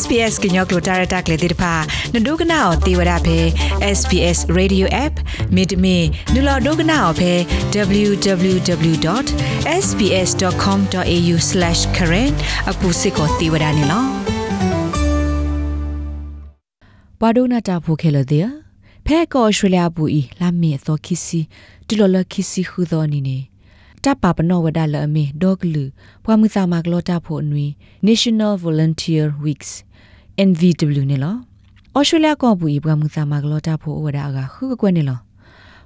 SPS ကညောကလိုတာရတာကလေးတိဖာနဒုကနာအောတေဝရဖဲ SPS Radio App မိဒမီနူလာဒုကနာအောဖဲ www.sps.com.au/current အခုစစ်ကိုတေဝရနေလောပါဒိုနာတာဖိုခဲလတဲ့ဖဲကောဩစတြေးလျဘူဤလာမီသောခီစီတူလလခီစီခုသောနီနေတပပနောဝဒါလအမေဒေါကလူဘွာမူစာမကလောတာဖို့နွေ National Volunteer Weeks NVW နေလောဩစတြေးလျကောဘူးဤဘွာမူစာမကလောတာဖို့ဝဒါကခုကွက်နေလော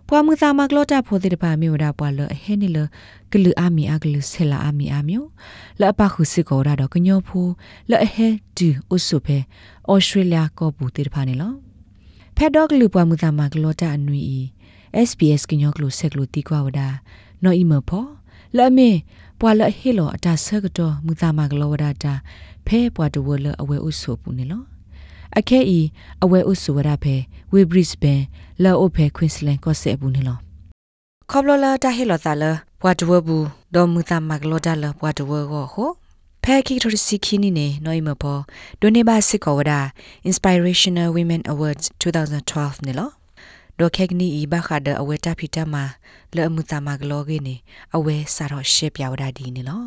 ဘွာမူစာမကလောတာဖို့တဲ့ပါမျိုးဒါပွာလဟဲနေလကလူအာမီအကလူဆလာအာမီအာမျိုးလအပခုစစ်ကောဒါတော့ကညောဖို့လအဟဲဒူဥဆုဖဲဩစတြေးလျကောဘူးတဲ့ပါနေလောဖက်ဒေါကလူပွာမူစာမကလောတာအနွီ SBS ကညောကလူဆက်ကလူတီကွာဝဒါနော်အီမဖောလအမေ ပွာလဟီလောအတာဆကတော့မူသမကလောဝဒတာဖဲပွာတဝလအဝဲဥဆိုပူနေလောအခဲဤအဝဲဥဆိုဝဒဖဲဝေဘရစ်ဘန်လောအိုဖဲကွင်းစလန်ကော့ဆက်ပူနေလောခေါပလလာတာဟီလောတာလပွာတဝဘူးဒေါ်မူသမကလောတာလပွာတဝကိုဟိုဖဲခိထရစီခီနီနေနော်အီမဖောဒိုနေဘာစစ်ကောဝဒ Inspirational Women Awards 2012နေလော ဒိုခက်ကနီဤဘခါဒအဝဲတာဖီတမလဲအမှုတာမကလောကေနေအဝဲစာတော့ရှေ့ပြောက်တာဒီနေလော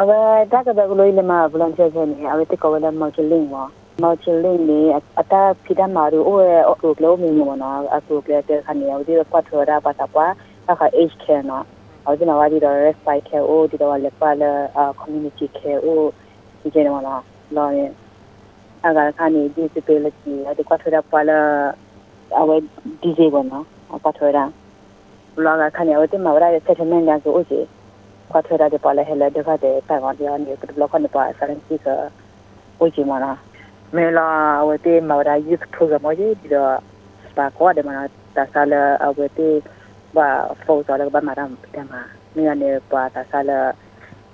အဝဲတာကဘကလိုလမဗလန်ချေချေနေအဝဲတကောဝဲမော်ချလင်းဝမော်ချလင်းနေအတာဖီတမရူအိုအကူကလိုမီမနာအကူကလေတဲ့ခနီအဝဒီပတ်ထော်ရာပတ်ပွားအခါ age care နော်အဒီနဝဒီတော့ respite care အိုဒီတော့လက်ပါလာ community care အိုဒီကျနေမလားလောရင်အကခါနေ disability ဒီကွာထော်ရာပါလာ အဝဲဒီဇေဘောနော်ပတ်ထွေရာလောကခဏဝတိမဝရရဲ့ settlement ညာကိုဦးစီပတ်ထွေရာဒီပါလေဟဲလေဒခတဲ့ပိုင်ဝန်ဒီအန်ဒီကဘလခနပါဆရန်စီကဦးစီမနာမေလာဝတိမဝရ youth program ရဲ့ဒီတော့စပါကောတယ်မနာတဆာလအဝတိဘာဖောဇော်လည်းဘာမရမ်တယ်မှာမြေနေပါတဆာလ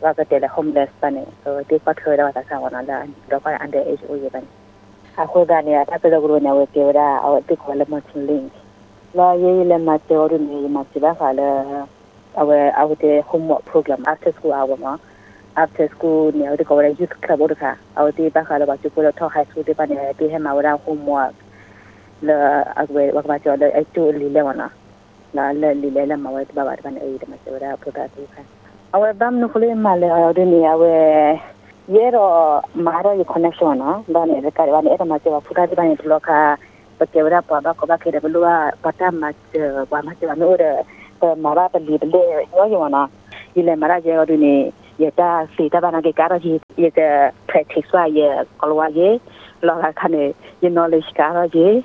ဝကတဲ့ homeless ပနေဒီပတ်ထွေရာတဆာဝနာလာတော့က under age ဦးရပနေ Afghania takalo guruna we kewra aw tikwa le matulin la ye le mateoru ni matila khala awe awte homework program after school hour ma after school ni awte kawra youth club odka awte ba khala ba chupulo tho high school te pa ni te he ma wara homework la agwe wa ba chola aitu li le wana la la li le la ma wa ba ba ni ayi de ma se wara puta tu kha awe bam nukule ma le awde ni awe ခါအဝဲဘမ်နုခလေးမလဲအဝတဲ့နေအဝဲရဲတော့မာရရ connection နော်ဒါနဲ့ကရပါနေအဲ့ဒါမှကျော်ပူတာတပါနေဘလော့ခါ pakewra pa ba ko ba ke de lua pata ma wa ma cha no de pa ma ba pa li de yo yo na ile mara je ru ni ye ta si ta ba na ke ka ro ji ye de practice wa ye ko wa ye lo ga kha ne ye knowledge ka ro ji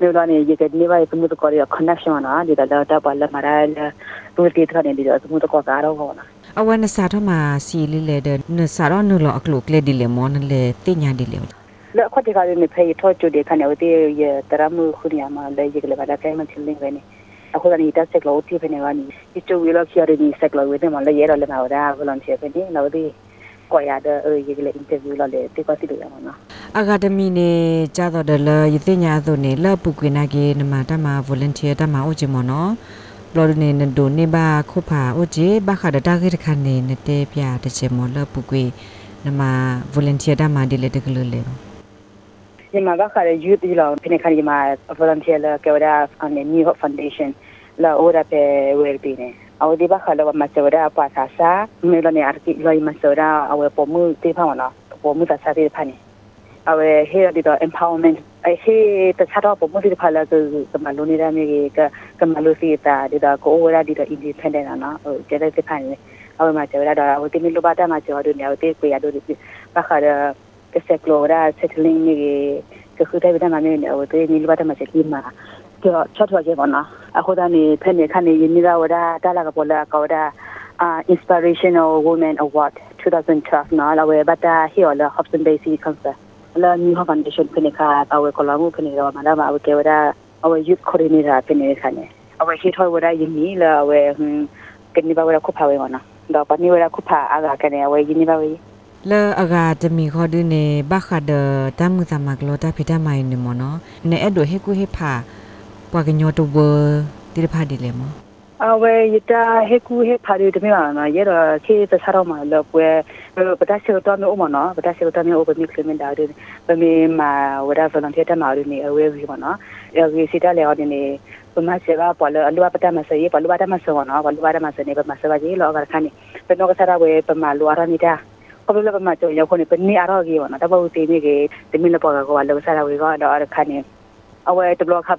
မြို့တော်နေရေကနေပါစမှုတကောရ connection နာဒီတော့တော့ပါလမရာလူတီထနေဒီတော့စမှုတကောကတော့ဟောနာ အဝနစာထမစီလီလေတဲ့နစာတော့နုလောအကလုကလေဒီလေမောနလေတိညာဒီလေလက်ခွတ်တကလည်းမဖေးထော့ချူတဲ့ခဏဝတေးရတရမှုခုနီမှာလဲရကလေးပါဒါကဲမချင်းလင်းပဲနေအခုလည်းတက်ဆက်လို့တိဖနေပါနီဒီချိုဝီလောက်ချရနေဆက်လို့ဝေးတယ်မလဲရတော့လည်းမဟုတ်တာဘလန်ချေပဲနေတော့ဒီကိုရတဲ့ရကလေးအင်တာဗျူးလောက်လေတိပတ်တိလို့ရမှာနော်အကာဒမီနေကြတော့တယ်လရသိညာသို့နေလပုကွေနာကေနမတမ volunteer တမအိုချင်မနော် ဘလော်နေနဒိုနေဘာခုဖာအိုဂျေဘခါဒတာခေတခနေနတေပြတချေမလပုကွေနမ volunteer တမဒီလေတကလို့လေဒီမှာကခါရ youth ဒီလောက်ဖိနေခါဒီမှာ volunteer လာကေဝဒါ on the new hope foundation လာအိုရာပေဝယ်ပြီးနေအဝဒီဘခါလောမဆောရာပါသာစာမေလနေအာကိလိုမဆောရာအဝပေါ်မှုတေဖာမလားပေါ်မှုသာစာတေဖာနေအဝဟေဒီတော့ empowerment အဟေတခြားတော့ပေါ်မှုတေဖာလာကကမလိုနေတာမြေကကမလိုစီတာဒီတော့ကိုဝရာဒီတော့ independent နော်ဟိုကျတဲ့တေဖာနေအဝမှာကျရာတော့အဝတိမီလိုပါတာမှာကျော်တို့နေအဝတေကိုရတို့ဘခါရကစကလောရာ settling နေကခုတဲ့ဗဒမနေနေဟိုတေနီလဘတ်မစကီမာကြောချတ်ထွားကြပါနာအခုဒါနေဖက်နေခနေယင်းလာဝဒါတာလာကပေါ်လာကောဒါ inspirational women award 2012နာလာဝဲဘတာဟီော်လာ Hobson Bay City Council လာ New Hope Foundation ဖနေခါအဝဲကလာမှုဖနေတော့မနာမအဝဲကေဝဒါအဝဲ youth coordinator ဖနေခါနေအဝဲဟီထော်ဝဒါယင်းနီလာဝဲကနေပါဝဲခုဖာဝဲမနာတော့ပနိဝဲခုဖာအာကကနေအဝဲယင်းနီပါဝဲလအဂါတမီခေါ်ဒနေဘခဒ တမှုသမကလောတာဖိတမိုင်နေမနောနေအဲ့ဒိုဟေကူဟေဖာပွာကညောတဘတိရဖာဒီလေမအဝဲရတာဟေကူဟေဖာရီတမီနော်ရတော့ခေတဆာတော့မလောပွဲပဒရှိတော့မျိုးမနော်ပဒရှိတော့မျိုးဘမီကလမင်ဒါရဘမီမာဝဒါဗလန်တီတမာရနေအဝဲကြီးမနော်အဲစီတလေအော်နေပမဆေကပေါ်လအလူပတမဆေပလူပတမဆေနော်ပလူပတမဆေနေပမဆေပါကြီးလောကခဏပနောကဆရာဝဲပမလူအရနေတာပပလပမချောရောက်ခုနေပနီအရောကြီးဝနော်တပူတီနေကေတမီလပေါ်ကောလောဆရာဝဲကောတော့ခဏအဝဲတဘလခ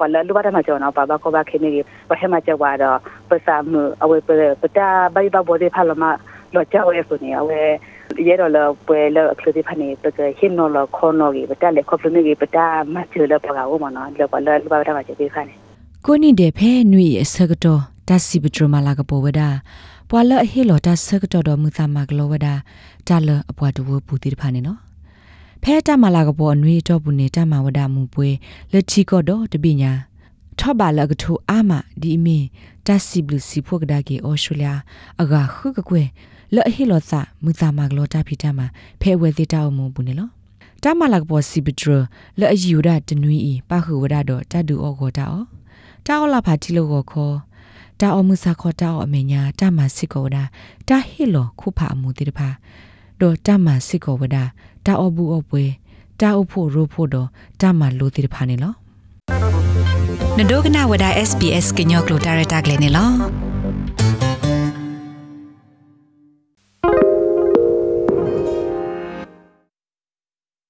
ပကေဝဲရပါပလလူဘာတမကျော်နော်ပါဘကောဘခင်းနေပဟမကျော်ပါတော့ပစာမအဝေပပတာဘိုင်ဘဘောဒီဖာလမလောချောဝဲဖူနေအဝဲရဲတော့လပွဲလအခလူဒီဖာနေပကဟင်းနော်လခေါ်နော်ကြီးပတာလေခေါပလူနေကြီးပတာမချေလပကာဝမနော်လောပလလူဘာတမကျော်ဒီခါနေကိုနိတဲ့ဖဲနွေအစကတော့တစီပထရမလာကပေါ်ဝဒါပွာလအဟီလောတစကတော့တော်မူသမကလောဝဒါတလအပွားတဝပူတိတဖာနေနော် ဖဲတမလာကပေါ်အနွေတော့ဘူးနေတမဝဒမူပွဲလက်ချီကတော့တပိညာထော့ပါလကထူအာမဒီမီတစီဘလူစီဖို့ကဒါကေအော်စတြေးလျအဂါခုကကွဲလောအဟီလောသမူသမကလောတဖိတမဖဲဝဲသေးတောက်မူဘူးနေလောတမလာကပေါ်စီပထရလောအယူရတနွီဤပခုဝဒတော့တတူအောကောတာအောတာအောလာဖာတီလိုကိုခေါ်တာအောမှုစာခေါ်တာအောအမေညာတာမစစ်ကောဝဒတာဟီလောခုဖာအမှုတိတဖာ ဒေါ်တာမစစ်ကောဝဒတာအောဘူးအပွဲတာအုပ်ဖို့ရိုးဖို့တော့တာမလိုတိတဖာနေလောနဒိုကနာဝဒ SBS ကညောကလိုတာရတာကလေးနေလော